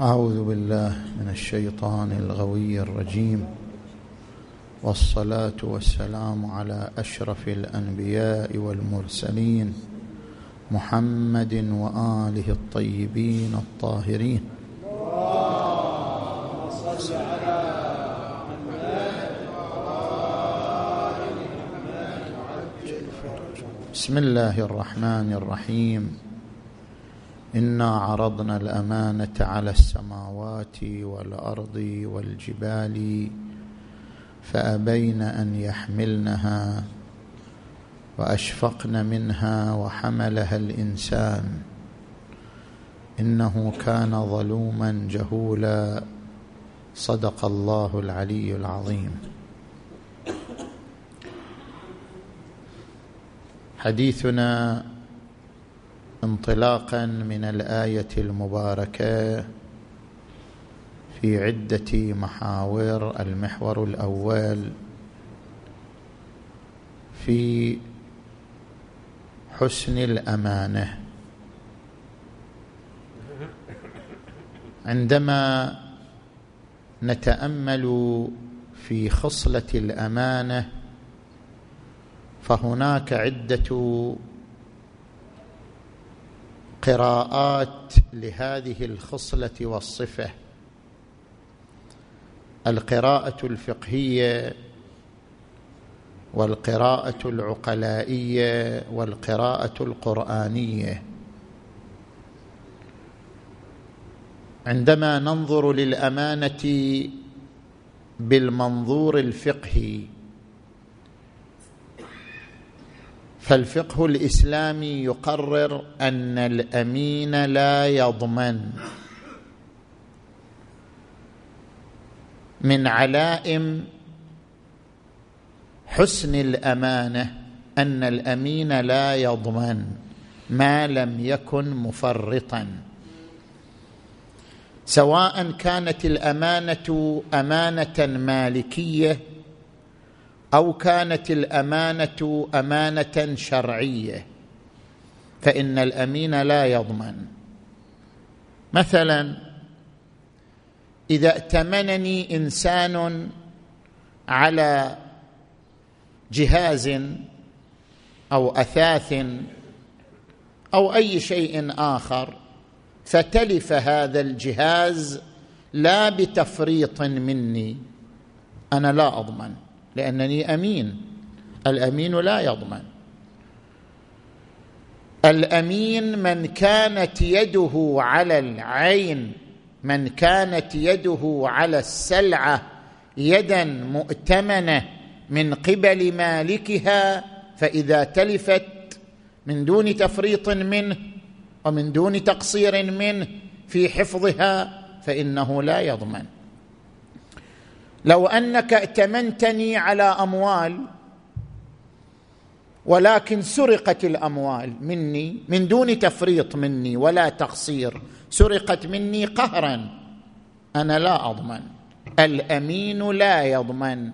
أعوذ بالله من الشيطان الغوي الرجيم والصلاة والسلام على أشرف الأنبياء والمرسلين محمد وآله الطيبين الطاهرين. بسم الله الرحمن الرحيم. انا عرضنا الامانه على السماوات والارض والجبال فابين ان يحملنها واشفقن منها وحملها الانسان انه كان ظلوما جهولا صدق الله العلي العظيم. حديثنا انطلاقا من الآية المباركة في عدة محاور المحور الأول في حسن الأمانة. عندما نتأمل في خصلة الأمانة فهناك عدة قراءات لهذه الخصلة والصفة. القراءة الفقهية والقراءة العقلائية والقراءة القرآنية. عندما ننظر للأمانة بالمنظور الفقهي فالفقه الإسلامي يقرر أن الأمين لا يضمن. من علائم حسن الأمانة أن الأمين لا يضمن ما لم يكن مفرطا. سواء كانت الأمانة أمانة مالكية أو كانت الأمانة أمانة شرعية فإن الأمين لا يضمن. مثلا إذا ائتمنني إنسان على جهاز أو أثاث أو أي شيء آخر فتلف هذا الجهاز لا بتفريط مني أنا لا أضمن. لأنني أمين. الأمين لا يضمن. الأمين من كانت يده على العين من كانت يده على السلعة يدا مؤتمنة من قبل مالكها فإذا تلفت من دون تفريط منه ومن دون تقصير منه في حفظها فإنه لا يضمن. لو أنك ائتمنتني على أموال ولكن سرقت الأموال مني من دون تفريط مني ولا تقصير سرقت مني قهرا أنا لا أضمن. الأمين لا يضمن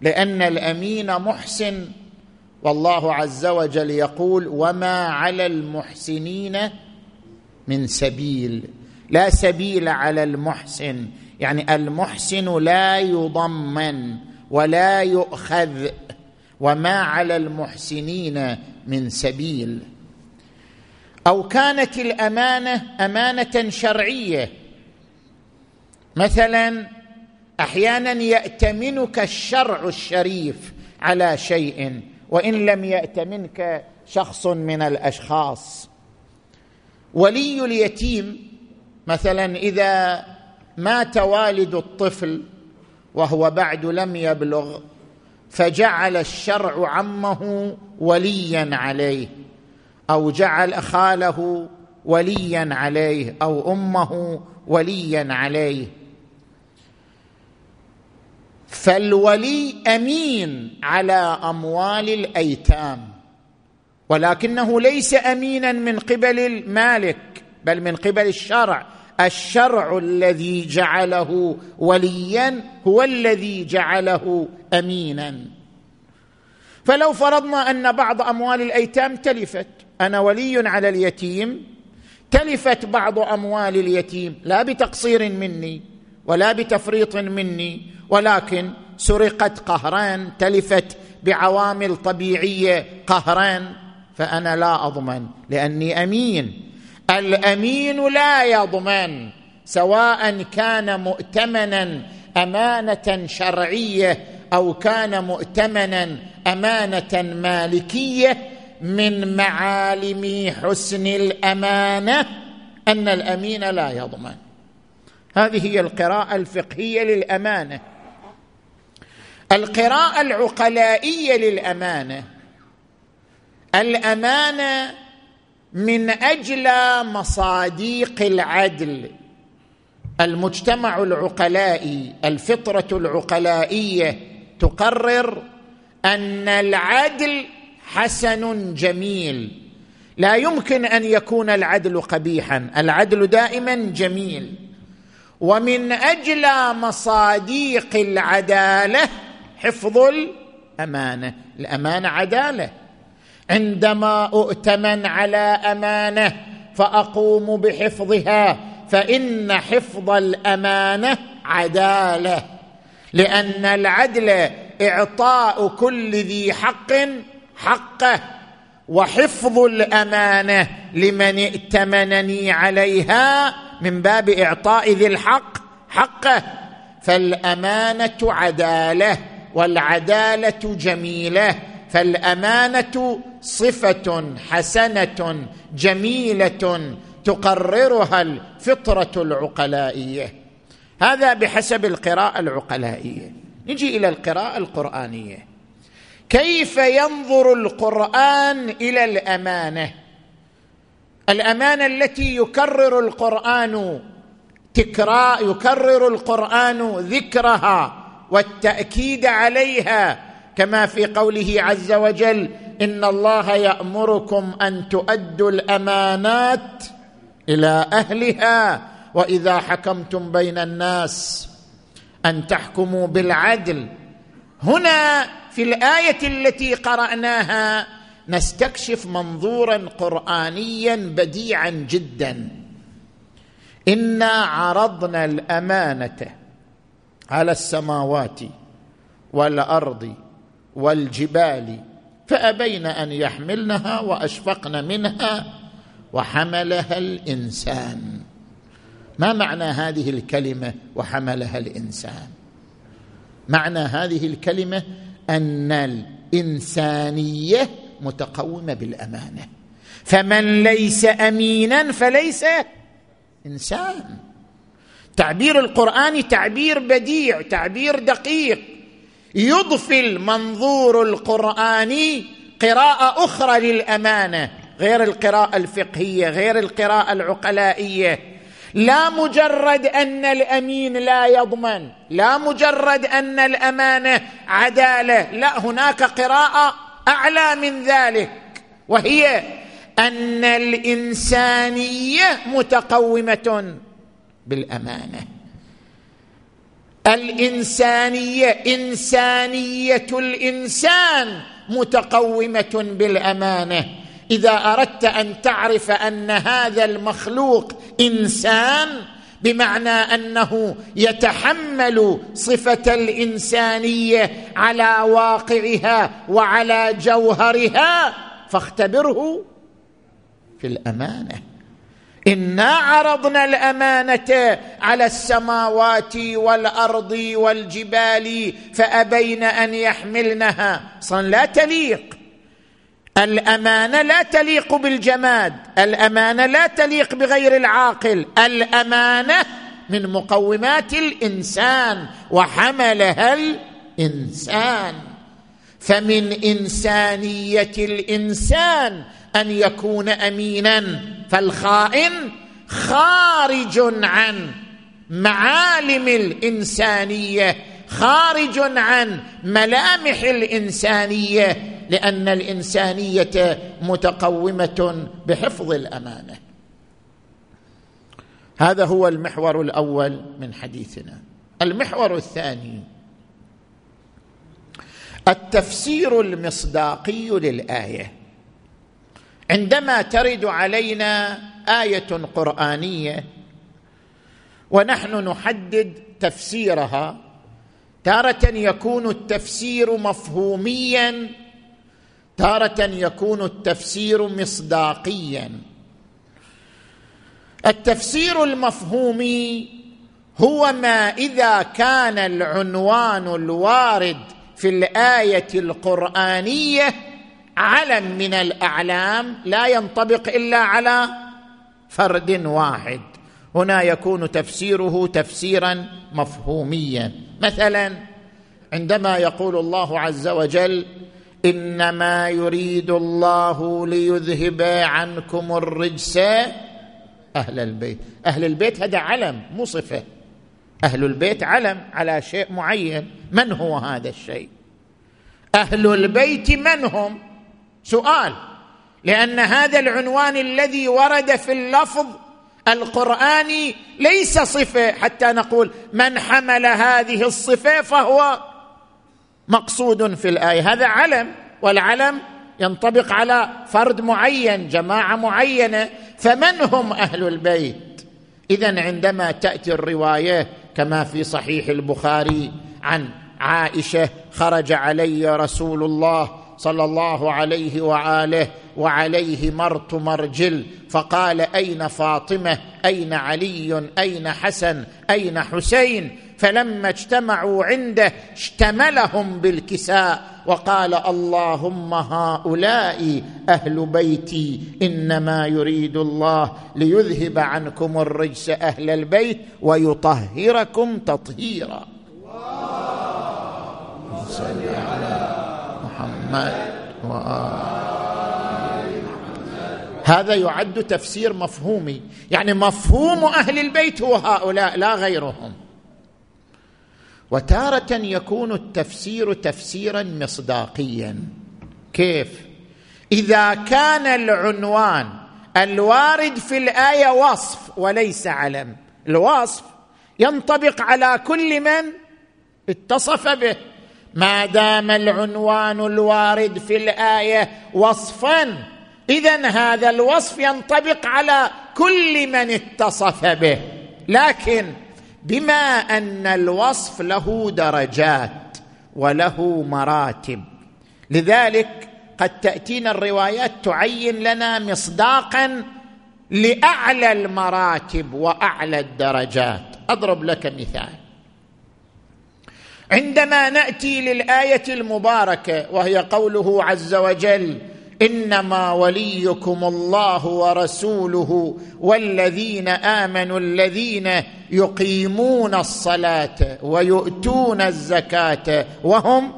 لأن الأمين محسن. والله عز وجل يقول وما على المحسنين من سبيل. لا سبيل على المحسن. يعني المحسن لا يضمن ولا يؤخذ وما على المحسنين من سبيل. أو كانت الأمانة أمانة شرعية. مثلا أحيانا يأتمنك الشرع الشريف على شيء وإن لم يأتمنك شخص من الأشخاص. ولي اليتيم مثلا إذا مات والد الطفل وهو بعد لم يبلغ فجعل الشرع عمه وليا عليه أو جعل خاله وليا عليه أو أمه وليا عليه. فالولي أمين على أموال الأيتام ولكنه ليس امينا من قبل المالك بل من قبل الشرع. الشرع الذي جعله وليا هو الذي جعله امينا. فلو فرضنا أن بعض أموال الأيتام تلفت أنا ولي على اليتيم تلفت بعض أموال اليتيم لا بتقصير مني ولا بتفريط مني ولكن سرقت قهران تلفت بعوامل طبيعية قهران فأنا لا أضمن لأني أمين. الأمين لا يضمن سواء كان مؤتمنا أمانة شرعية أو كان مؤتمنا أمانة مالكية من معالم حسن الأمانة أن الأمين لا يضمن. هذه هي القراءة الفقهية للأمانة. القراءة العقلائية للأمانة. الأمانة من أجل مصاديق العدل. المجتمع العقلائي الفطرة العقلائية تقرر أن العدل حسن جميل. لا يمكن أن يكون العدل قبيحا العدل دائما جميل. ومن أجل مصاديق العدالة حفظ الأمانة. الأمانة عدالة. عندما أؤتمن على أمانة فأقوم بحفظها فإن حفظ الأمانة عدالة لأن العدل إعطاء كل ذي حق حقه وحفظ الأمانة لمن ائتمنني عليها من باب إعطاء ذي الحق حقه. فالأمانة عدالة والعدالة جميلة. فالأمانة صفة حسنة جميلة تقررها الفطرة العقلائية. هذا بحسب القراءة العقلائية. نجي إلى القراءة القرآنية. كيف ينظر القرآن إلى الأمانة؟ الأمانة التي يكرر القرآن تكرار يكرر القرآن ذكرها والتأكيد عليها كما في قوله عز وجل إن الله يأمركم أن تؤدوا الأمانات إلى أهلها وإذا حكمتم بين الناس أن تحكموا بالعدل. هنا في الآية التي قرأناها نستكشف منظورا قرانيا بديعا جدا. إنا عرضنا الأمانة على السماوات والأرض والجبال فأبين أن يحملنها وأشفقن منها وحملها الإنسان. ما معنى هذه الكلمة وحملها الإنسان؟ معنى هذه الكلمة أن الإنسانية متقومة بالأمانة. فمن ليس امينا فليس إنسان. تعبير القرآن تعبير بديع تعبير دقيق. يضفي المنظور القرآني قراءة أخرى للأمانة غير القراءة الفقهية غير القراءة العقلائية. لا مجرد أن الأمين لا يضمن لا مجرد أن الأمانة عدالة لا هناك قراءة أعلى من ذلك وهي أن الإنسانية متقومة بالأمانة. الإنسانية إنسانية الإنسان متقومة بالأمانة. إذا أردت أن تعرف أن هذا المخلوق إنسان بمعنى أنه يتحمل صفة الإنسانية على واقعها وعلى جوهرها فاختبره في الأمانة. انا عرضنا الامانه على السماوات والارض والجبال فابين ان يحملنها. أصلا لا تليق. الأمانة لا تليق بالجماد. الأمانة لا تليق بغير العاقل. الأمانة من مقومات الإنسان وحملها الإنسان. فمن إنسانية الإنسان أن يكون أمينا فالخائن خارج عن معالم الإنسانية خارج عن ملامح الإنسانية لأن الإنسانية متقومة بحفظ الأمانة. هذا هو المحور الأول من حديثنا. المحور الثاني التفسير المصداقي للآية. عندما ترد علينا آية قرآنية ونحن نحدد تفسيرها تارة يكون التفسير مفهوميا تارة يكون التفسير مصداقيا. التفسير المفهومي هو ما إذا كان العنوان الوارد في الآية القرآنية علم من الأعلام لا ينطبق إلا على فرد واحد. هنا يكون تفسيره تفسيرا مفهوميا. مثلا عندما يقول الله عز وجل إنما يريد الله ليذهب عنكم الرجس أهل البيت. أهل البيت هذا علم مو صفة. أهل البيت علم على شيء معين. من هو هذا الشيء؟ أهل البيت من هم؟ سؤال. لأن هذا العنوان الذي ورد في اللفظ القرآني ليس صفة. حتى نقول من حمل هذه الصفة فهو مقصود في الآية. هذا علم والعلم ينطبق على فرد معين جماعة معينة. فمن هم أهل البيت؟ اذا عندما تأتي الرواية كما في صحيح البخاري عن عائشة خرج علي رسول الله صلى الله عليه وآله وعليه مرط مرجل فقال أين فاطمة؟ أين علي؟ أين حسن؟ أين حسين؟ فلما اجتمعوا عنده اشتملهم بالكساء وقال اللهم هؤلاء أهل بيتي إنما يريد الله ليذهب عنكم الرجس أهل البيت ويطهركم تطهيرا. صل على محمد هذا يعد تفسير مفهومي. يعني مفهوم أهل البيت هو هؤلاء لا غيرهم. وتارة يكون التفسير تفسيرا مصداقيا. كيف؟ إذا كان العنوان الوارد في الآية وصف وليس علم. الوصف ينطبق على كل من اتصف به. ما دام العنوان الوارد في الآية وصفا اذا هذا الوصف ينطبق على كل من اتصف به. لكن بما أن الوصف له درجات وله مراتب. لذلك قد تأتينا الروايات تعين لنا مصداقا لأعلى المراتب وأعلى الدرجات. أضرب لك مثال. عندما نأتي للآية المباركة وهي قوله عز وجل إنما وليكم الله ورسوله والذين آمنوا الذين يقيمون الصلاة ويؤتون الزكاة وهم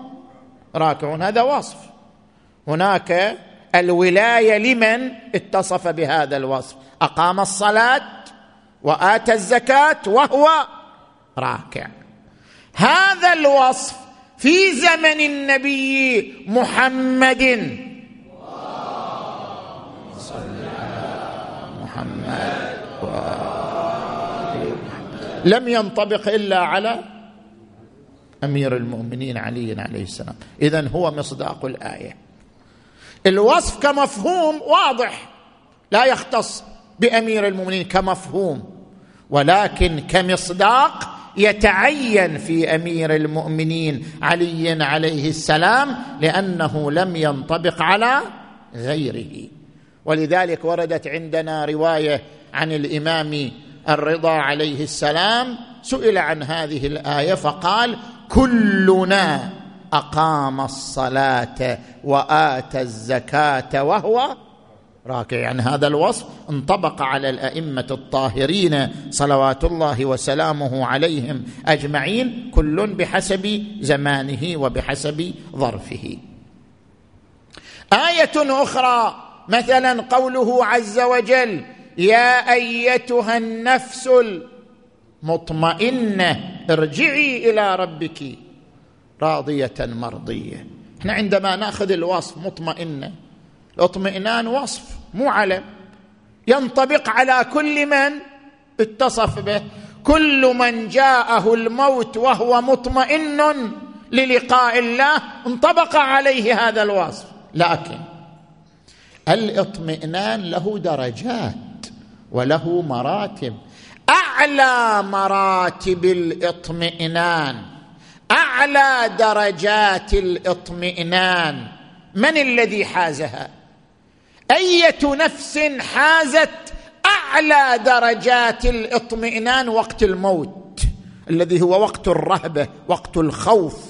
راكعون. هذا وصف. هناك الولاية لمن اتصف بهذا الوصف. أقام الصلاة واتى الزكاة وهو راكع. هذا الوصف في زمن النبي محمد محمد لم ينطبق إلا على أمير المؤمنين علي عليه السلام. اذا هو مصداق الآية. الوصف كمفهوم واضح. لا يختص بأمير المؤمنين كمفهوم ولكن كمصداق يتعين في أمير المؤمنين علي عليه السلام لأنه لم ينطبق على غيره. ولذلك وردت عندنا رواية عن الإمام الرضا عليه السلام سئل عن هذه الآية فقال كلنا أقام الصلاة واتى الزكاة وهو راكع. يعني هذا الوصف انطبق على الأئمة الطاهرين صلوات الله وسلامه عليهم أجمعين كل بحسب زمانه وبحسب ظرفه. آية أخرى مثلا قوله عز وجل يا أيتها النفس المطمئنة ارجعي إلى ربك راضية مرضية. إحنا عندما نأخذ الوصف مطمئنة الاطمئنان وصف مو علم ينطبق على كل من اتصف به. كل من جاءه الموت وهو مطمئن للقاء الله انطبق عليه هذا الوصف. لكن الاطمئنان له درجات وله مراتب. أعلى مراتب الاطمئنان أعلى درجات الاطمئنان. من الذي حازها؟ أية نفس حازت أعلى درجات الاطمئنان وقت الموت الذي هو وقت الرهبة وقت الخوف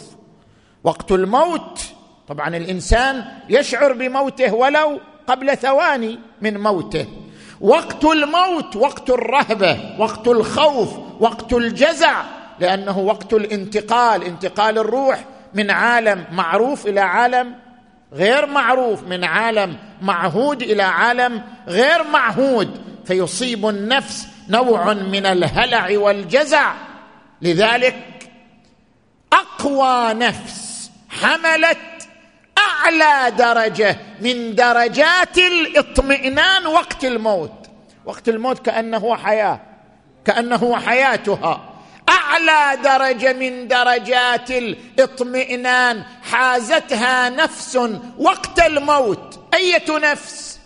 وقت الموت. طبعا الإنسان يشعر بموته ولو قبل ثواني من موته. وقت الموت وقت الرهبة وقت الخوف وقت الجزع لأنه وقت الانتقال انتقال الروح من عالم معروف إلى عالم غير معروف من عالم معهود إلى عالم غير معهود. فيصيب النفس نوع من الهلع والجزع. لذلك أقوى نفس حملت أعلى درجة من درجات الاطمئنان وقت الموت. وقت الموت كأنه حياة كأنه حياتها. أعلى درجة من درجات الاطمئنان حازتها نفس وقت الموت. أية نفس؟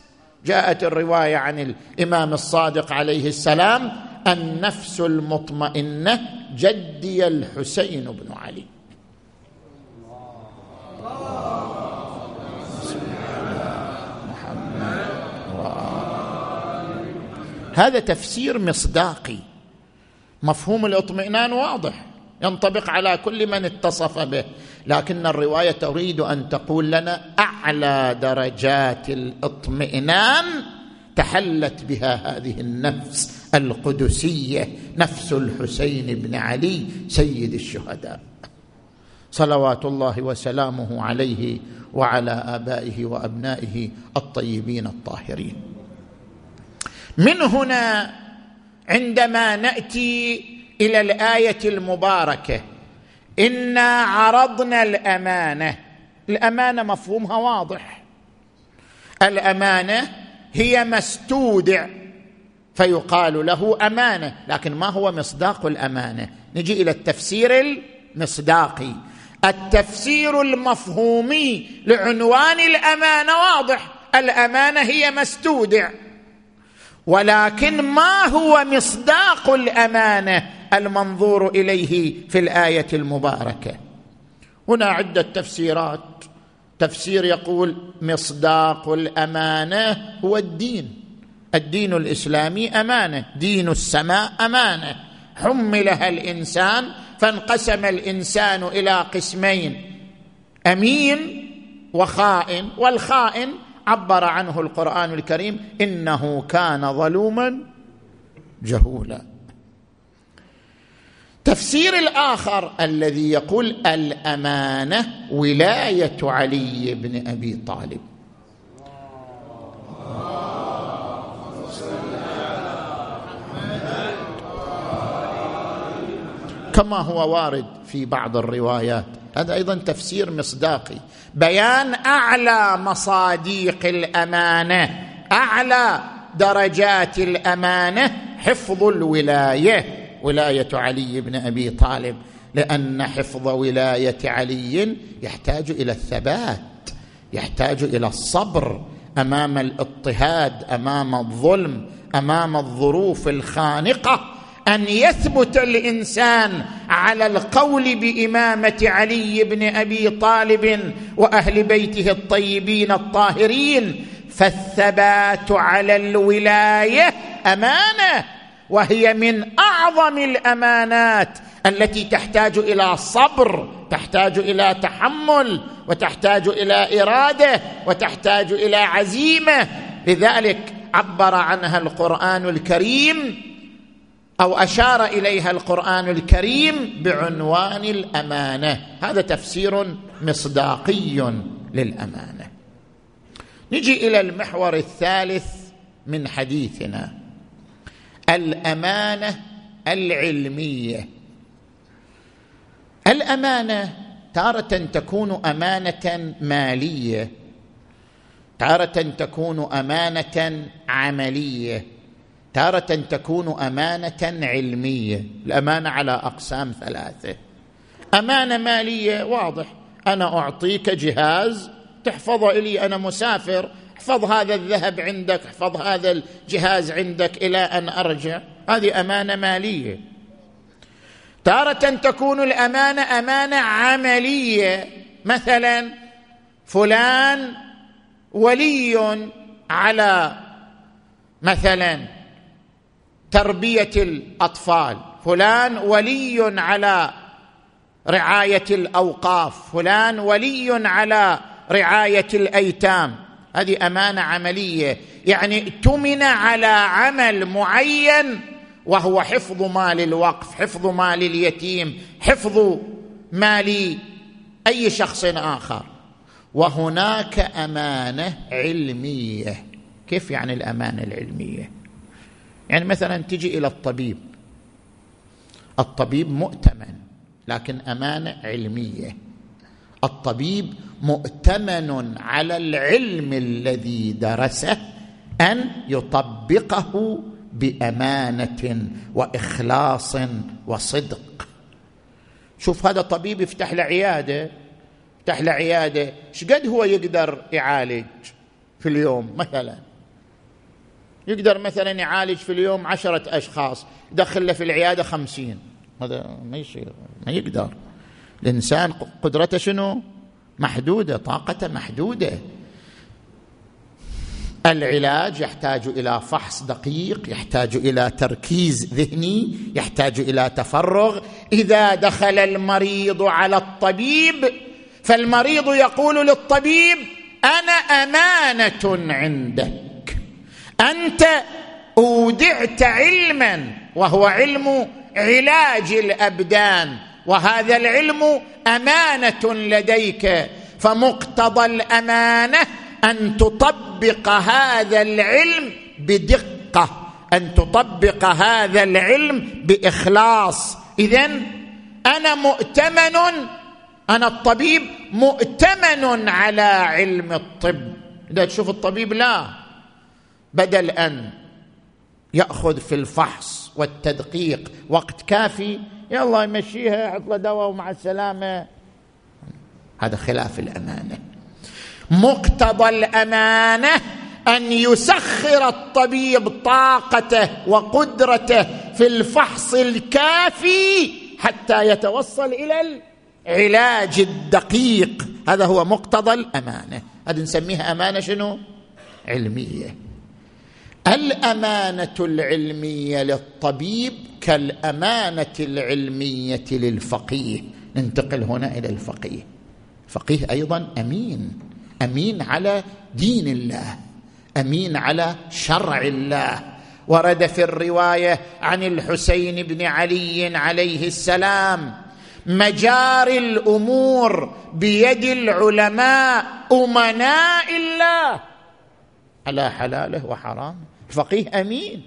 جاءت الرواية عن الإمام الصادق عليه السلام النفس المطمئنة جدي الحسين بن علي. هذا تفسير مصداقي. مفهوم الاطمئنان واضح ينطبق على كل من اتصف به. لكن الرواية تريد أن تقول لنا أعلى درجات الاطمئنان تحلت بها هذه النفس القدسية نفس الحسين بن علي سيد الشهداء. صلوات الله وسلامه عليه وعلى آبائه وأبنائه الطيبين الطاهرين. من هنا عندما نأتي إلى الآية المباركة. إنا عرضنا الأمانة. الأمانة مفهومها واضح. الأمانة هي ما استودع فيقال له أمانة لكن ما هو مصداق الأمانة؟ نجي إلى التفسير المصداقي. التفسير المفهومي لعنوان الأمانة واضح. الأمانة هي ما استودع. ولكن ما هو مصداق الأمانة المنظور إليه في الآية المباركة؟ هنا عدة تفسيرات. تفسير يقول مصداق الأمانة هو الدين. الدين الإسلامي أمانة دين السماء أمانة. حملها الإنسان فانقسم الإنسان إلى قسمين أمين وخائن والخائن عبر عنه القرآن الكريم إنه كان ظلوما جهولا. تفسير الآخر الذي يقول الأمانة ولاية علي بن أبي طالب. كما هو وارد في بعض الروايات هذا أيضا تفسير مصداقي. بيان أعلى مصاديق الأمانة أعلى درجات الأمانة حفظ الولاية ولاية علي بن أبي طالب لأن حفظ ولاية علي يحتاج إلى الثبات يحتاج إلى الصبر أمام الاضطهاد أمام الظلم أمام الظروف الخانقة. أن يثبت الإنسان على القول بإمامة علي بن أبي طالب وأهل بيته الطيبين الطاهرين فالثبات على الولاية أمانة وهي من أعظم الأمانات التي تحتاج إلى صبر تحتاج إلى تحمل وتحتاج إلى إرادة وتحتاج إلى عزيمة. لذلك عبر عنها القرآن الكريم أو أشار إليها القرآن الكريم بعنوان الأمانة. هذا تفسير مصداقي للأمانة. نجي إلى المحور الثالث من حديثنا. الأمانة العلمية. الأمانة تارة تكون أمانة مالية. تارة تكون أمانة عملية. تارة تكون أمانة علمية الأمانة على أقسام ثلاثة. أمانة مالية واضح. أنا أعطيك جهاز تحفظه لي أنا مسافر. احفظ هذا الذهب عندك احفظ هذا الجهاز عندك إلى أن أرجع. هذه أمانة مالية. تارة تكون الأمانة أمانة عملية. مثلا فلان ولي على مثلا تربية الأطفال. فلان ولي على رعاية الأوقاف. فلان ولي على رعاية الأيتام. هذه أمانة عملية. يعني ائتمن على عمل معين وهو حفظ مال الوقف حفظ مال اليتيم حفظ مال أي شخص آخر. وهناك أمانة علمية. كيف يعني الأمانة العلمية؟ يعني مثلا تجي إلى الطبيب. الطبيب مؤتمن لكن أمانة علمية. الطبيب مؤتمن على العلم الذي درسه أن يطبقه بأمانة وإخلاص وصدق. شوف هذا طبيب يفتح له عيادة يفتح له عيادة. إيش قد هو يقدر يعالج في اليوم؟ مثلا يقدر مثلا يعالج في اليوم عشرة أشخاص يدخل له في العيادة خمسين. هذا ما يصير ما يقدر. الإنسان قدرته شنو؟ محدودة طاقته محدودة. العلاج يحتاج إلى فحص دقيق يحتاج إلى تركيز ذهني يحتاج إلى تفرغ. إذا دخل المريض على الطبيب فالمريض يقول للطبيب أنا أمانة عندك أنت أودعت علما وهو علم علاج الأبدان وهذا العلم أمانة لديك فمقتضى الأمانة أن تطبق هذا العلم بدقة أن تطبق هذا العلم بإخلاص. اذا أنا مؤتمن أنا الطبيب مؤتمن على علم الطب. إذا تشوف الطبيب لا. بدل أن يأخذ في الفحص والتدقيق وقت كافي يلا يمشيها يحط له دواء ومع السلامة. هذا خلاف الأمانة. مقتضى الأمانة أن يسخر الطبيب طاقته وقدرته في الفحص الكافي حتى يتوصل إلى العلاج الدقيق. هذا هو مقتضى الأمانة. هذه نسميها أمانة شنو؟ علمية. الأمانة العلمية للطبيب كالأمانة العلمية للفقيه. ننتقل هنا إلى الفقيه. الفقيه أيضا أمين. أمين على دين الله. أمين على شرع الله. ورد في الرواية عن الحسين بن علي عليه السلام مجاري الأمور بيد العلماء أمناء الله. على حلاله وحرامه الفقيه أمين.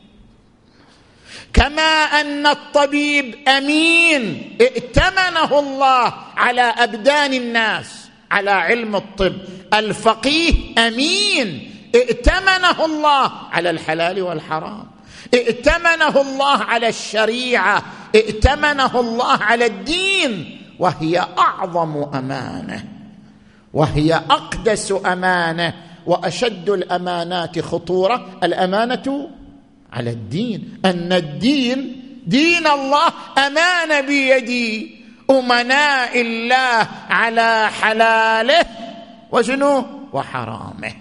كما أن الطبيب أمين ائتمنه الله على أبدان الناس على علم الطب. الفقيه أمين ائتمنه الله على الحلال والحرام. ائتمنه الله على الشريعة. ائتمنه الله على الدين. وهي أعظم أمانة. وهي أقدس أمانة. وأشد الأمانات خطورة الأمانة على الدين أن الدين دين الله امانه بيدي أمناء الله على حلاله وشنو؟ وحرامه.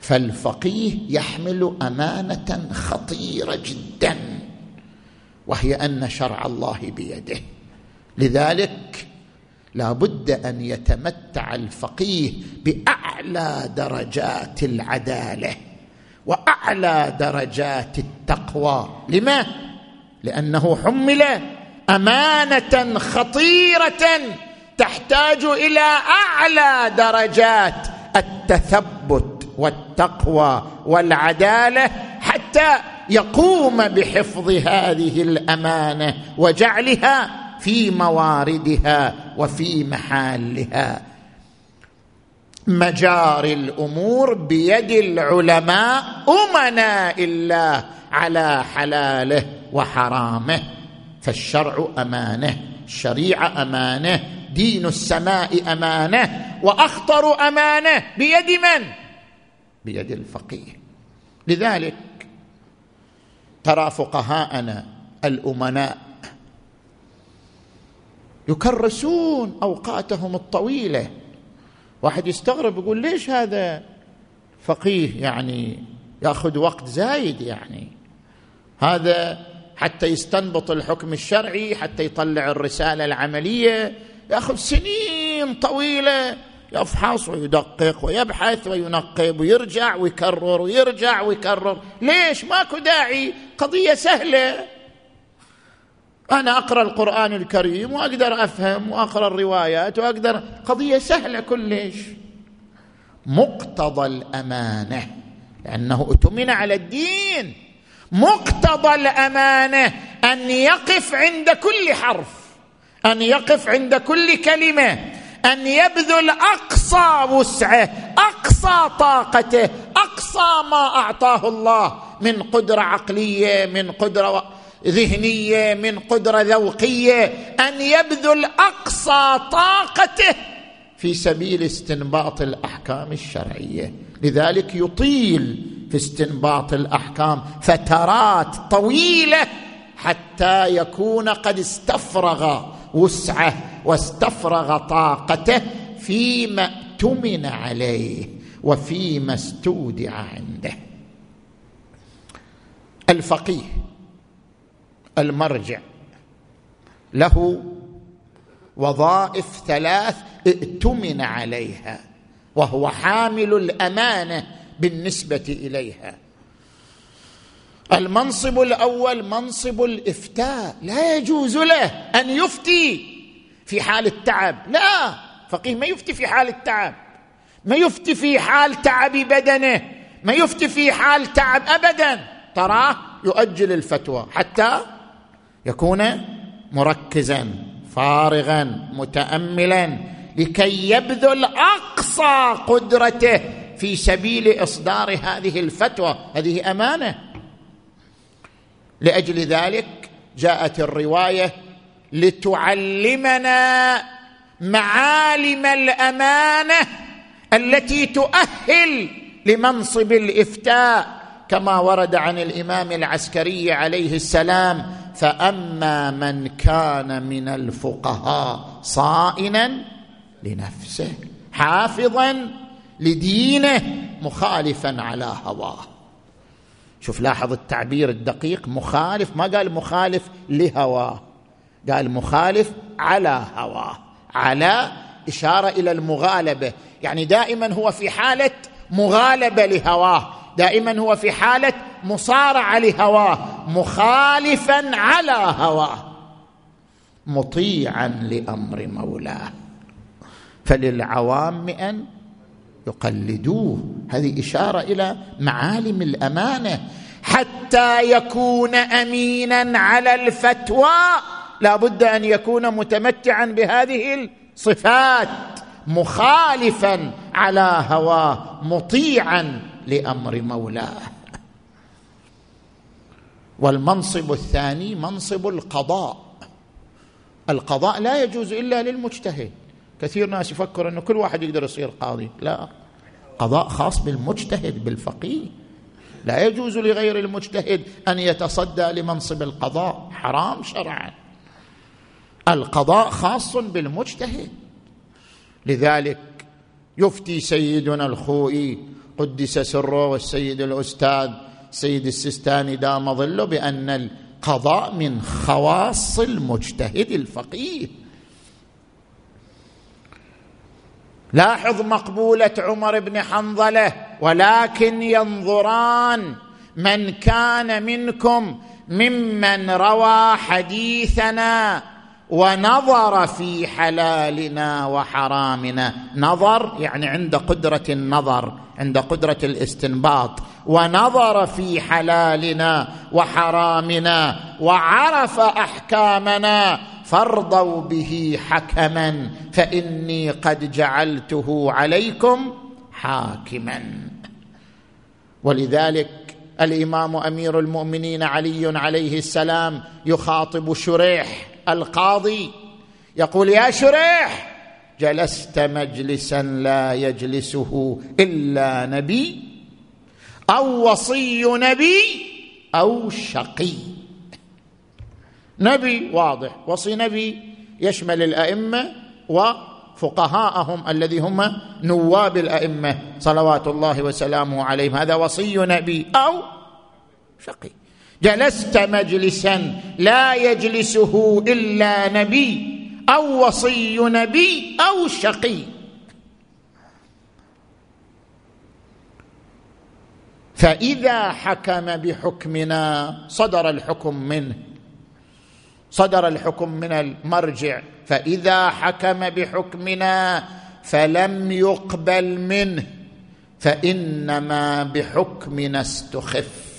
فالفقيه يحمل أمانة خطيرة جدا وهي أن شرع الله بيده. لذلك لا بد أن يتمتع الفقيه بأعلى درجات العدالة وأعلى درجات التقوى. لما؟ لأنه حمل أمانة خطيرة تحتاج إلى أعلى درجات التثبت والتقوى والعدالة حتى يقوم بحفظ هذه الأمانة وجعلها في مواردها. وفي محلها. مجاري الأمور بيد العلماء أمناء الله على حلاله وحرامه. فالشرع أمانه الشريعة أمانه دين السماء أمانه وأخطر أمانه بيد من؟ بيد الفقيه. لذلك ترى فقهاءنا الأمناء يكرسون أوقاتهم الطويلة. واحد يستغرب يقول ليش هذا فقيه يعني يأخذ وقت زايد يعني. هذا حتى يستنبط الحكم الشرعي حتى يطلع الرسالة العملية. يأخذ سنين طويلة يفحص ويدقق ويبحث وينقب ويرجع ويكرر ويرجع ويكرر. ليش؟ ماكو داعي. قضية سهلة. أنا أقرأ القرآن الكريم وأقدر أفهم وأقرأ الروايات واقدر قضية سهلة كلش. مقتضى الأمانة لأنه اؤتمن على الدين. مقتضى الأمانة أن يقف عند كل حرف أن يقف عند كل كلمة أن يبذل أقصى وسعه أقصى طاقته أقصى ما أعطاه الله من قدرة عقلية من قدرة ذهنية من قدرة ذوقية أن يبذل أقصى طاقته في سبيل استنباط الأحكام الشرعية. لذلك يطيل في استنباط الأحكام فترات طويلة حتى يكون قد استفرغ وسعه واستفرغ طاقته فيما اؤتمن عليه وفيما استودع عنده. الفقيه المرجع. له وظائف ثلاث ائتمن عليها وهو حامل الأمانة بالنسبة إليها. المنصب الأول منصب الإفتاء لا يجوز له أن يفتي في حال التعب. لا فقيه ما يفتي في حال التعب ما يفتي في حال تعب بدنه ما يفتي في حال تعب ابدا. تراه يؤجل الفتوى حتى يكون مركزا فارغا متاملا لكي يبذل أقصى قدرته في سبيل إصدار هذه الفتوى هذه أمانة. لأجل ذلك جاءت الرواية لتعلمنا معالم الأمانة التي تؤهل لمنصب الإفتاء كما ورد عن الإمام العسكري عليه السلام فأما من كان من الفقهاء صائنا لنفسه حافظا لدينه مخالفا على هواه. شوف لاحظ التعبير الدقيق مخالف ما قال مخالف لهواه قال مخالف على هواه على إشارة إلى المغالبة. يعني دائما هو في حالة مغالبة لهواه. دائما هو في حالة مصارعه لهواه مخالفا على هواه مطيعا لأمر مولاه. فللعوام ان يقلدوه. هذه إشارة إلى معالم الأمانة. حتى يكون امينا على الفتوى لا بد أن يكون متمتعا بهذه الصفات مخالفا على هواه مطيعا لأمر مولاه. والمنصب الثاني منصب القضاء. القضاء لا يجوز إلا للمجتهد. كثير ناس يفكر إنه كل واحد يقدر يصير قاضي. لا. قضاء خاص بالمجتهد بالفقيه. لا يجوز لغير المجتهد أن يتصدى لمنصب القضاء. حرام شرعا. القضاء خاص بالمجتهد. لذلك يفتي سيدنا الخوئي قدس سره والسيد الأستاذ سيد السستاني دام ظله بأن القضاء من خواص المجتهد الفقيه. لاحظ مقبولة عمر بن حنظلة ولكن ينظران من كان منكم ممن روى حديثنا ونظر في حلالنا وحرامنا. نظر يعني عند قدرة النظر عند قدرة الاستنباط. ونظر في حلالنا وحرامنا وعرف أحكامنا فارضوا به حكما فإني قد جعلته عليكم حاكما. ولذلك الإمام أمير المؤمنين علي عليه السلام يخاطب شريح القاضي يقول يا شريح جلست مجلسا لا يجلسه إلا نبي أو وصي نبي أو شقي. نبي واضح. وصي نبي يشمل الأئمة وفقهاءهم الذي هم نواب الأئمة. صلوات الله وسلامه عليهم. هذا وصي نبي أو شقي. جلست مجلسا لا يجلسه إلا نبي أو وصي نبي أو شقي. فإذا حكم بحكمنا صدر الحكم منه. صدر الحكم من المرجع. فإذا حكم بحكمنا فلم يقبل منه. فإنما بحكمنا استخف.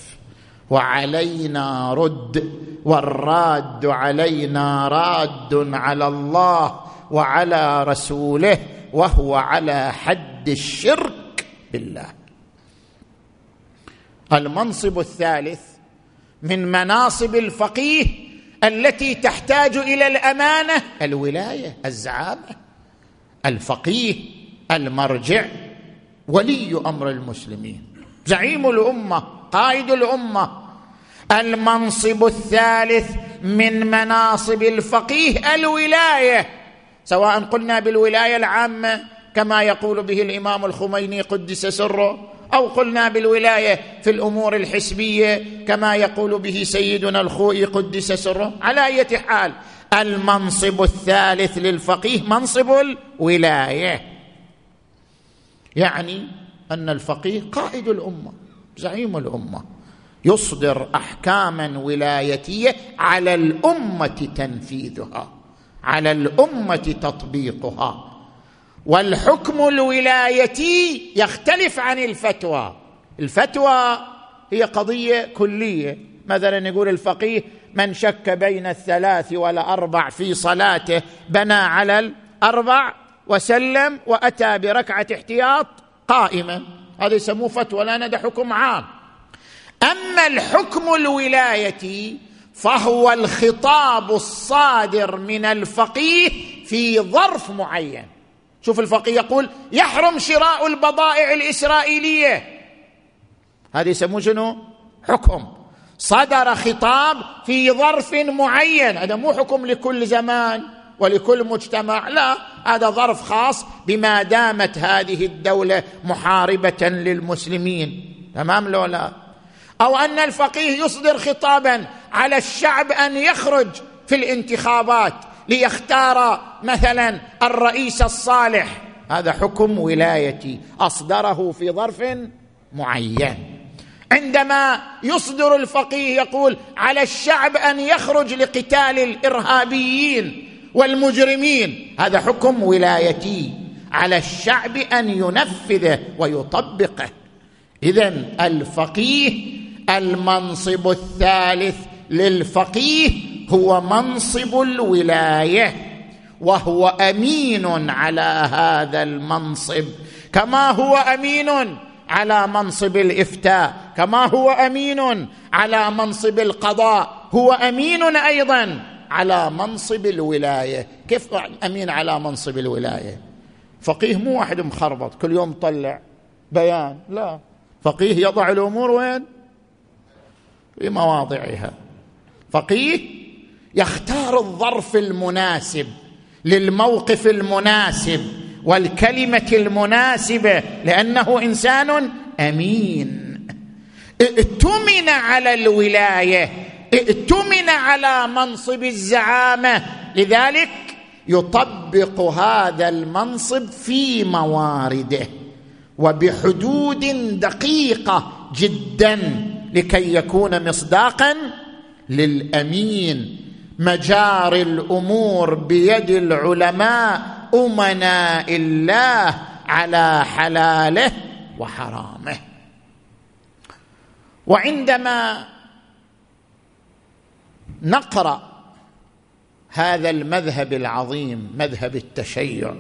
وعلينا رد والراد علينا راد على الله وعلى رسوله وهو على حد الشرك بالله. المنصب الثالث من مناصب الفقيه التي تحتاج إلى الأمانة الولاية الزعامة. الفقيه المرجع ولي أمر المسلمين. زعيم الأمة قائد الأمة. المنصب الثالث من مناصب الفقيه الولاية. سواء قلنا بالولاية العامة كما يقول به الإمام الخميني قدس سره أو قلنا بالولاية في الأمور الحسبية كما يقول به سيدنا الخوئي قدس سره. على إيه حال المنصب الثالث للفقيه منصب الولاية. يعني أن الفقيه قائد الأمة. زعيم الأمة. يصدر احكاما ولايتية على الأمة تنفيذها على الأمة تطبيقها. والحكم الولايتي يختلف عن الفتوى. الفتوى هي قضية كلية. مثلا يقول الفقيه من شك بين الثلاث والأربع في صلاته بنى على الأربع وسلم وأتى بركعة احتياط قائمه هذا يسموه فتوى لأن هذا حكم عام. أما الحكم الولايتي فهو الخطاب الصادر من الفقيه في ظرف معين. شوف الفقيه يقول يحرم شراء البضائع الإسرائيلية. هذا يسموه شنو؟ حكم. صدر خطاب في ظرف معين. هذا مو حكم لكل زمان. ولكل مجتمع لا هذا ظرف خاص بما دامت هذه الدولة محاربة للمسلمين. تمام لو لا؟ أو أن الفقيه يصدر خطابا على الشعب أن يخرج في الانتخابات ليختار مثلا الرئيس الصالح. هذا حكم ولايتي. أصدره في ظرف معين. عندما يصدر الفقيه يقول على الشعب أن يخرج لقتال الإرهابيين. والمجرمين. هذا حكم ولايتي على الشعب أن ينفذه ويطبقه. اذا الفقيه المنصب الثالث للفقيه هو منصب الولاية وهو أمين على هذا المنصب. كما هو أمين على منصب الإفتاء كما هو أمين على منصب القضاء هو أمين أيضا على منصب الولاية. كيف أمين على منصب الولاية؟ فقيه مو واحد مخربط كل يوم طلع بيان لا. فقيه يضع الأمور وين؟ في مواضعها. فقيه يختار الظرف المناسب للموقف المناسب والكلمة المناسبة لأنه إنسان أمين. ائتمن على الولاية ائتمن على منصب الزعامة. لذلك يطبق هذا المنصب في موارده وبحدود دقيقة جدا لكي يكون مصداقا للأمين. مجاري الأمور بيد العلماء أمناء الله على حلاله وحرامه. وعندما نقرأ هذا المذهب العظيم مذهب التشيع.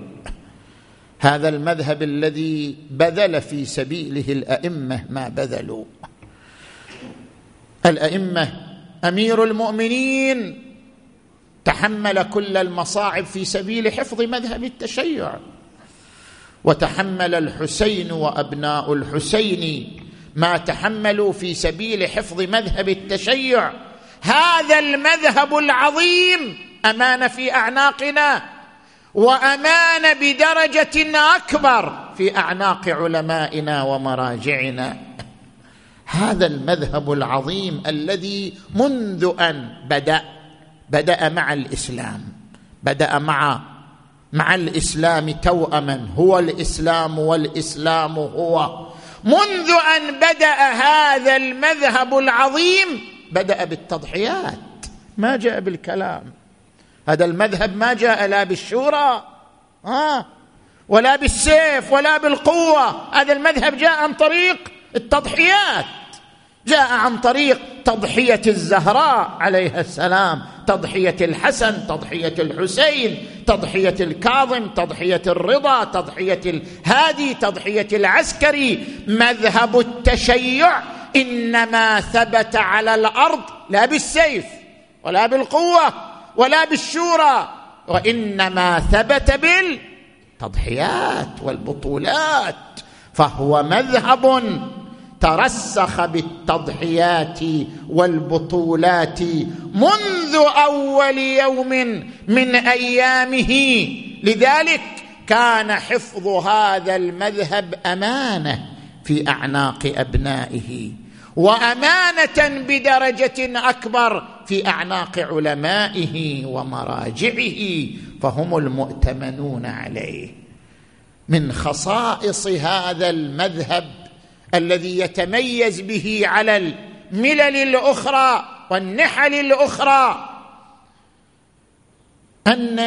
هذا المذهب الذي بذل في سبيله الأئمة ما بذلوا. الأئمة أمير المؤمنين تحمل كل المصاعب في سبيل حفظ مذهب التشيع. وتحمل الحسين وأبناء الحسين ما تحملوا في سبيل حفظ مذهب التشيع. هذا المذهب العظيم أمان في أعناقنا وأمان بدرجة أكبر في أعناق علمائنا ومراجعنا. هذا المذهب العظيم الذي منذ أن بدأ بدأ مع الإسلام بدأ مع مع الإسلام توأما هو الإسلام والإسلام هو. منذ أن بدأ هذا المذهب العظيم بدأ بالتضحيات. ما جاء بالكلام. هذا المذهب ما جاء لا بالشورى ها؟ ولا بالسيف ولا بالقوة. هذا المذهب جاء عن طريق التضحيات. جاء عن طريق تضحية الزهراء عليها السلام تضحية الحسن تضحية الحسين تضحية الكاظم تضحية الرضا تضحية الهادي تضحية العسكري. مذهب التشيع إنما ثبت على الأرض لا بالسيف ولا بالقوة ولا بالشورى وإنما ثبت بالتضحيات والبطولات فهو مذهب ترسخ بالتضحيات والبطولات منذ أول يوم من أيامه. لذلك كان حفظ هذا المذهب أمانة في أعناق أبنائه. وأمانة بدرجة أكبر في أعناق علمائه ومراجعه فهم المؤتمنون عليه. من خصائص هذا المذهب الذي يتميز به على الملل الأخرى والنحل الأخرى أن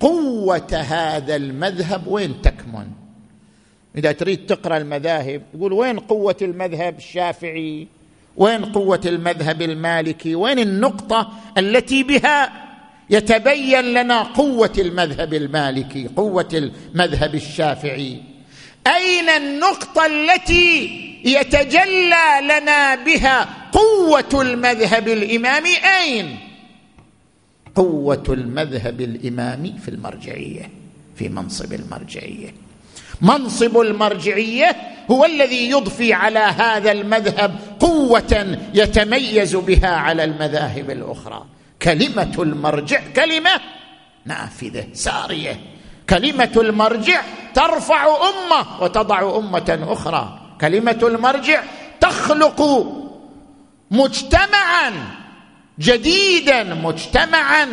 قوة هذا المذهب وين تكمن؟ إذا تريد تقرأ المذاهب يقول وين قوة المذهب الشافعي؟ وين قوة المذهب المالكي؟ وين النقطة التي بها يتبين لنا قوة المذهب المالكي قوة المذهب الشافعي؟ أين النقطة التي يتجلى لنا بها قوة المذهب الإمامي؟ أين؟ قوة المذهب الإمامي في المرجعية في منصب المرجعية. منصب المرجعية هو الذي يضفي على هذا المذهب قوة يتميز بها على المذاهب الأخرى. كلمة المرجع كلمة نافذة سارية. كلمة المرجع ترفع أمة وتضع أمة أخرى. كلمة المرجع تخلق مجتمعا جديدا مجتمعا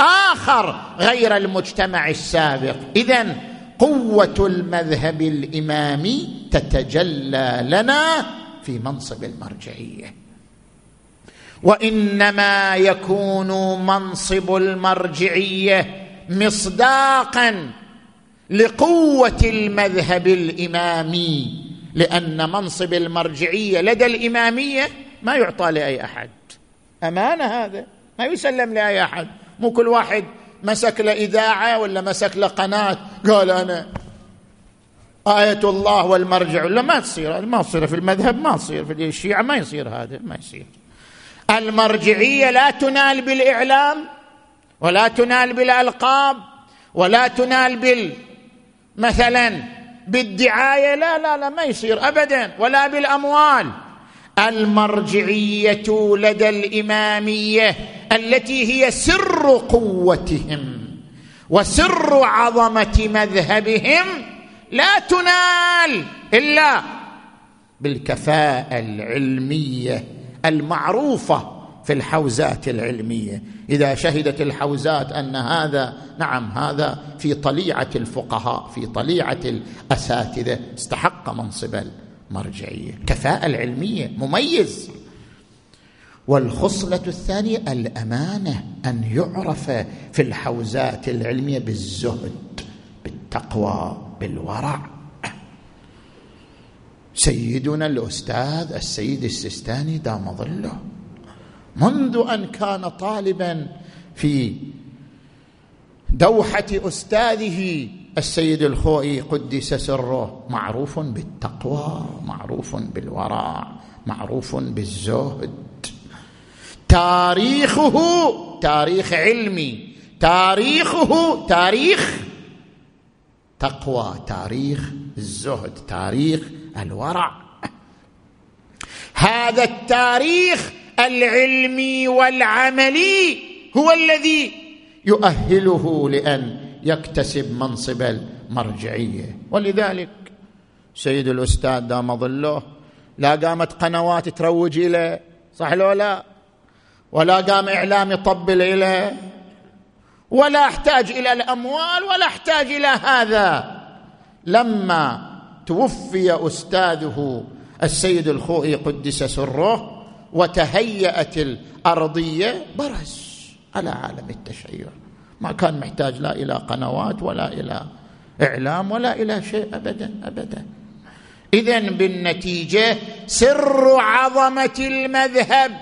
آخر غير المجتمع السابق. اذا قوة المذهب الإمامي تتجلى لنا في منصب المرجعية. وإنما يكون منصب المرجعية مصداقا لقوة المذهب الإمامي لأن منصب المرجعية لدى الإمامية ما يعطى لأي أحد. أمانة هذا؟ ما يسلم لأي أحد. مو كل واحد مسك له إذاعة ولا مسك له قناة؟ قال أنا. آية الله والمرجع. ولا ما تصير ما تصير في المذهب ما تصير في الشيعة ما يصير هذا ما يصير. المرجعية لا تنال بالإعلام ولا تنال بالألقاب ولا تنال بال مثلا بالدعاية لا لا لا ما يصير أبدا ولا بالأموال. المرجعية لدى الإمامية التي هي سر قوتهم وسر عظمة مذهبهم لا تنال إلا بالكفاءة العلمية المعروفة في الحوزات العلمية. إذا شهدت الحوزات أن هذا نعم هذا في طليعة الفقهاء في طليعة الأساتذة استحق منصب مرجعية. كفاءة العلمية. مميز. والخصلة الثانية الأمانة أن يعرف في الحوزات العلمية بالزهد بالتقوى بالورع. سيدنا الأستاذ السيد السيستاني دام ظله. منذ أن كان طالبا في دوحة أستاذه السيد الخوئي قدس سره معروف بالتقوى معروف بالورع معروف بالزهد. تاريخه تاريخ علمي تاريخه تاريخ تقوى تاريخ الزهد تاريخ الورع هذا التاريخ العلمي والعملي هو الذي يؤهله لأن يكتسب منصب المرجعية. ولذلك سيد الأستاذ دام ظله لا قامت قنوات تروج إليه صح لو لا؟ ولا قام إعلام يطبل إليه. ولا أحتاج إلى الأموال ولا أحتاج إلى هذا. لما توفي أستاذه السيد الخوئي قدس سره وتهيأت الأرضية برز على عالم التشيع. ما كان محتاج لا إلى قنوات ولا إلى إعلام ولا إلى شيء ابدا ابدا. اذا بالنتيجة سر عظمة المذهب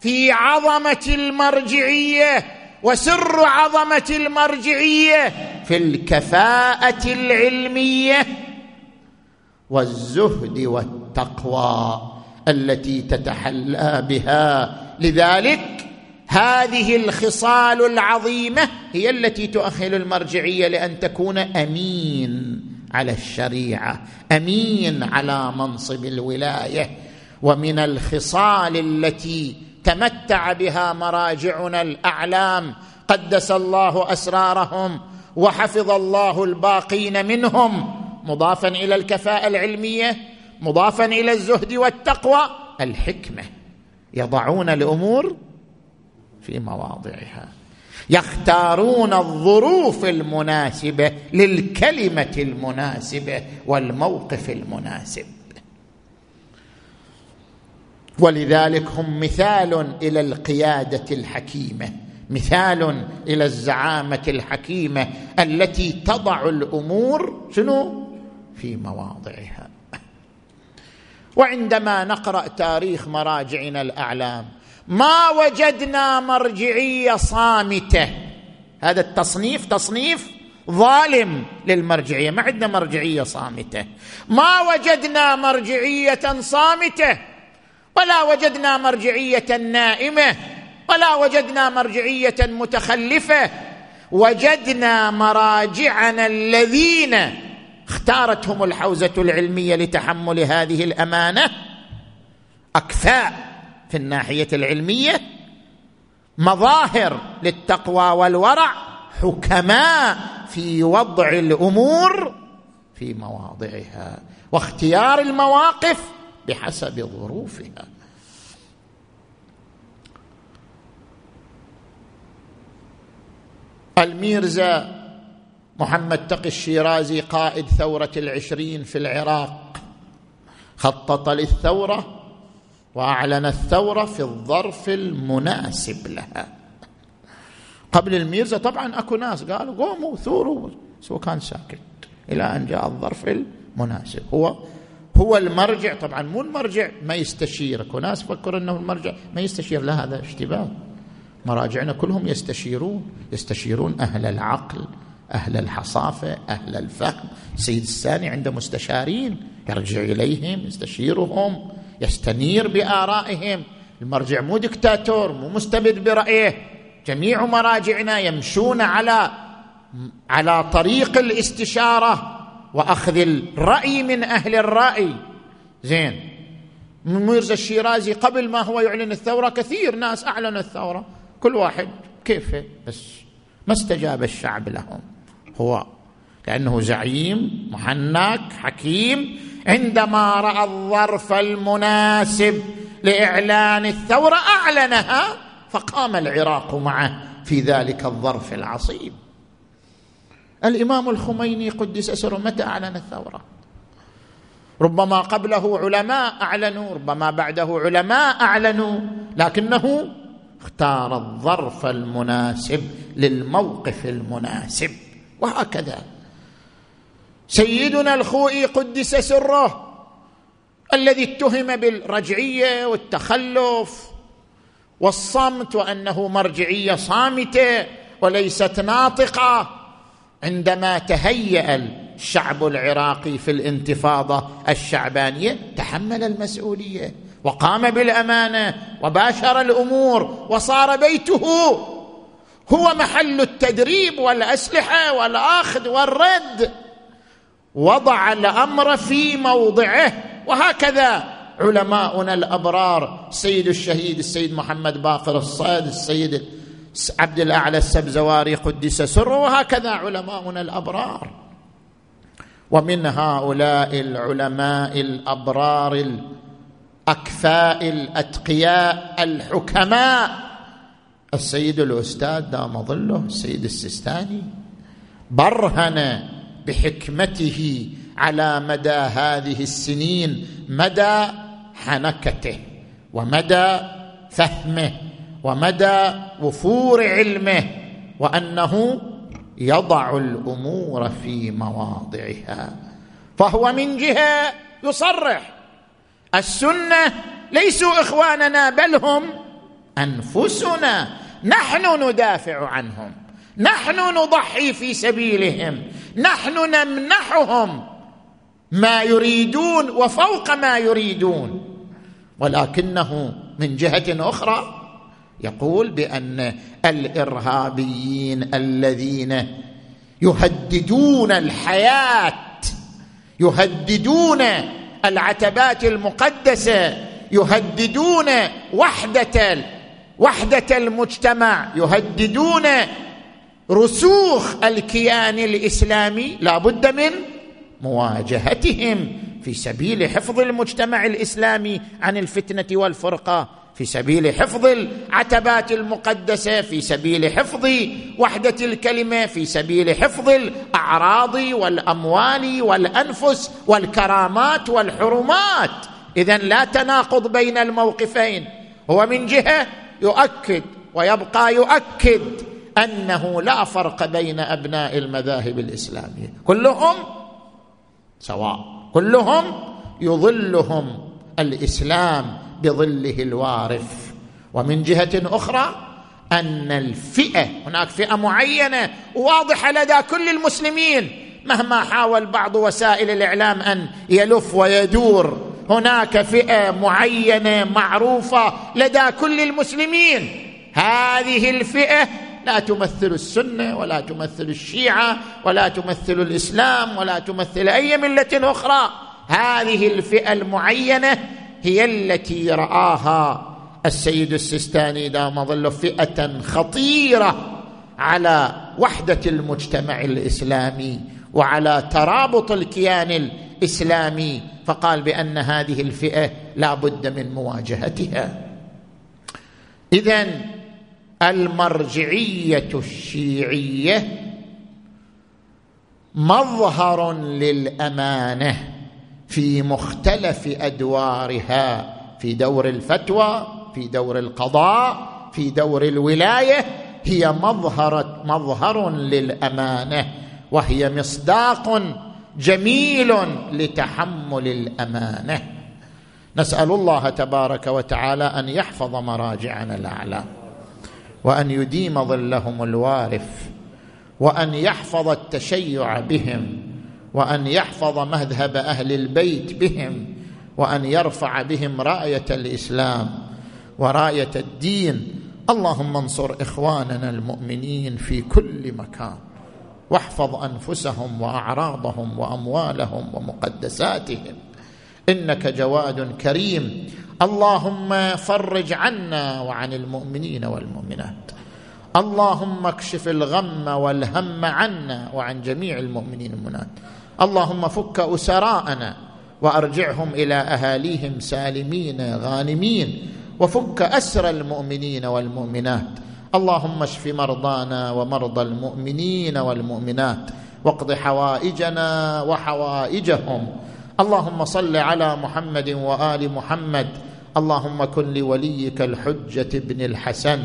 في عظمة المرجعية وسر عظمة المرجعية في الكفاءة العلمية والزهد والتقوى التي تتحلى بها. لذلك هذه الخصال العظيمة هي التي تؤهل المرجعية لأن تكون أمين على الشريعة أمين على منصب الولاية. ومن الخصال التي تمتع بها مراجعنا الأعلام قدس الله أسرارهم وحفظ الله الباقين منهم مضافا إلى الكفاءة العلمية مضافا إلى الزهد والتقوى الحكمة. يضعون الأمور في مواضعها. يختارون الظروف المناسبة للكلمة المناسبة والموقف المناسب. ولذلك هم مثال إلى القيادة الحكيمة مثال إلى الزعامة الحكيمة التي تضع الأمور شنو؟ في مواضعها. وعندما نقرأ تاريخ مراجعنا الأعلام ما وجدنا مرجعية صامتة. هذا التصنيف تصنيف ظالم للمرجعية. ما عندنا مرجعية صامتة. ما وجدنا مرجعية صامتة. ولا وجدنا مرجعية نائمة. ولا وجدنا مرجعية متخلفة. وجدنا مراجعنا الذين اختارتهم الحوزة العلمية لتحمل هذه الأمانة أكفاء. في الناحية العلمية مظاهر للتقوى والورع حكماء في وضع الأمور في مواضعها واختيار المواقف بحسب ظروفها. الميرزا محمد تقي الشيرازي قائد ثورة العشرين في العراق خطط للثورة وأعلن الثورة في الظرف المناسب لها. قبل الميرزا طبعا أكو ناس قالوا قوموا ثوروا. بس هو كان ساكت إلى أن جاء الظرف المناسب. هو هو المرجع طبعا مو المرجع ما يستشيرك وناس فكروا إنه المرجع ما يستشير لا هذا اشتباه. مراجعنا كلهم يستشيرون يستشيرون أهل العقل أهل الحصافة أهل الفهم. السيد الثاني عنده مستشارين يرجع إليهم يستشيرهم. يستنير بآرائهم. المرجع مو دكتاتور مو مستبد برأيه. جميع مراجعنا يمشون على على طريق الاستشارة وأخذ الرأي من أهل الرأي. زين. ميرزا الشيرازي قبل ما هو يعلن الثورة كثير ناس أعلنوا الثورة. كل واحد كيفه؟ بس ما استجاب الشعب لهم. هو لأنه زعيم محنك حكيم. عندما رأى الظرف المناسب لإعلان الثورة أعلنها فقام العراق معه في ذلك الظرف العصيب. الإمام الخميني قدس سره متى أعلن الثورة؟ ربما قبله علماء أعلنوا ربما بعده علماء أعلنوا لكنه اختار الظرف المناسب للموقف المناسب وهكذا. سيدنا الخوئي قدس سره الذي اتهم بالرجعية والتخلف والصمت وأنه مرجعية صامتة وليست ناطقة عندما تهيأ الشعب العراقي في الانتفاضة الشعبانية تحمل المسؤولية وقام بالأمانة وباشر الأمور وصار بيته هو محل التدريب والأسلحة والأخذ والرد. وضع الأمر في موضعه. وهكذا علماؤنا الأبرار السيد الشهيد السيد محمد باقر الصيد السيد عبد الأعلى السبزواري قدس سره. وهكذا علماؤنا الأبرار. ومن هؤلاء العلماء الأبرار الأكفاء الأتقياء الحكماء السيد الأستاذ دام ظله السيد السيستاني برهن بحكمته على مدى هذه السنين مدى حنكته ومدى فهمه ومدى وفور علمه وأنه يضع الأمور في مواضعها. فهو من جهة يصرح السنة ليسوا إخواننا بل هم أنفسنا. نحن ندافع عنهم نحن نضحي في سبيلهم. نحن نمنحهم ما يريدون وفوق ما يريدون. ولكنه من جهة أخرى يقول بأن الإرهابيين الذين يهددون الحياة يهددون العتبات المقدسة يهددون وحدة وحدة المجتمع يهددون رسوخ الكيان الإسلامي لا بد من مواجهتهم في سبيل حفظ المجتمع الإسلامي عن الفتنة والفرقة في سبيل حفظ العتبات المقدسة في سبيل حفظ وحدة الكلمة في سبيل حفظ الأعراض والأموال والأنفس والكرامات والحرمات. اذا لا تناقض بين الموقفين. هو من جهة يؤكد ويبقى يؤكد أنه لا فرق بين أبناء المذاهب الإسلامية. كلهم سواء كلهم يظلهم الإسلام بظله الوارف ومن جهة أخرى أن الفئة هناك فئة معينة واضحة لدى كل المسلمين مهما حاول بعض وسائل الإعلام أن يلف ويدور هناك فئة معينة معروفة لدى كل المسلمين. هذه الفئة لا تمثل السنة ولا تمثل الشيعة ولا تمثل الإسلام ولا تمثل أي ملة أخرى. هذه الفئة المعينة هي التي رآها السيد السيستاني دام ظل فئة خطيرة على وحدة المجتمع الإسلامي وعلى ترابط الكيان الإسلامي فقال بأن هذه الفئة لا بد من مواجهتها. اذا المرجعية الشيعية مظهر للأمانة في مختلف أدوارها في دور الفتوى في دور القضاء في دور الولاية هي مظهر مظهر للأمانة وهي مصداق جميل لتحمل الأمانة. نسأل الله تبارك وتعالى أن يحفظ مراجعنا الأعلى. وأن يديم ظلهم الوارف وأن يحفظ التشيع بهم وأن يحفظ مذهب أهل البيت بهم وأن يرفع بهم راية الإسلام وراية الدين. اللهم انصر إخواننا المؤمنين في كل مكان واحفظ أنفسهم وأعراضهم وأموالهم ومقدساتهم. إنك جواد كريم. اللهم فرج عنا وعن المؤمنين والمؤمنات. اللهم اكشف الغم والهم عنا وعن جميع المؤمنين والمؤمنات. اللهم فك أسراءنا وأرجعهم إلى أهاليهم سالمين غانمين. وفك أسر المؤمنين والمؤمنات. اللهم اشف مرضانا ومرضى المؤمنين والمؤمنات. واقض حوائجنا وحوائجهم. اللهم صل على محمد وآل محمد. اللهم كن لوليك الحجة بن الحسن.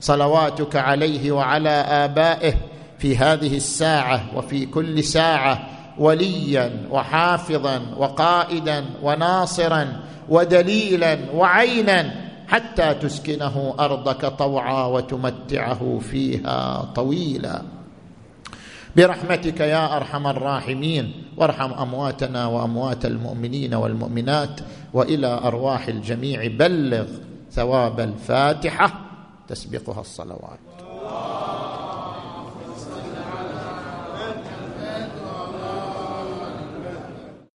صلواتك عليه وعلى آبائه في هذه الساعة وفي كل ساعة وليا وحافظا وقائدا وناصرا ودليلا وعينا حتى تسكنه أرضك طوعا وتمتعه فيها طويلا. برحمتك يا أرحم الراحمين وارحم أمواتنا وأموات المؤمنين والمؤمنات وإلى أرواح الجميع بلغ ثواب الفاتحة تسبقها الصلوات.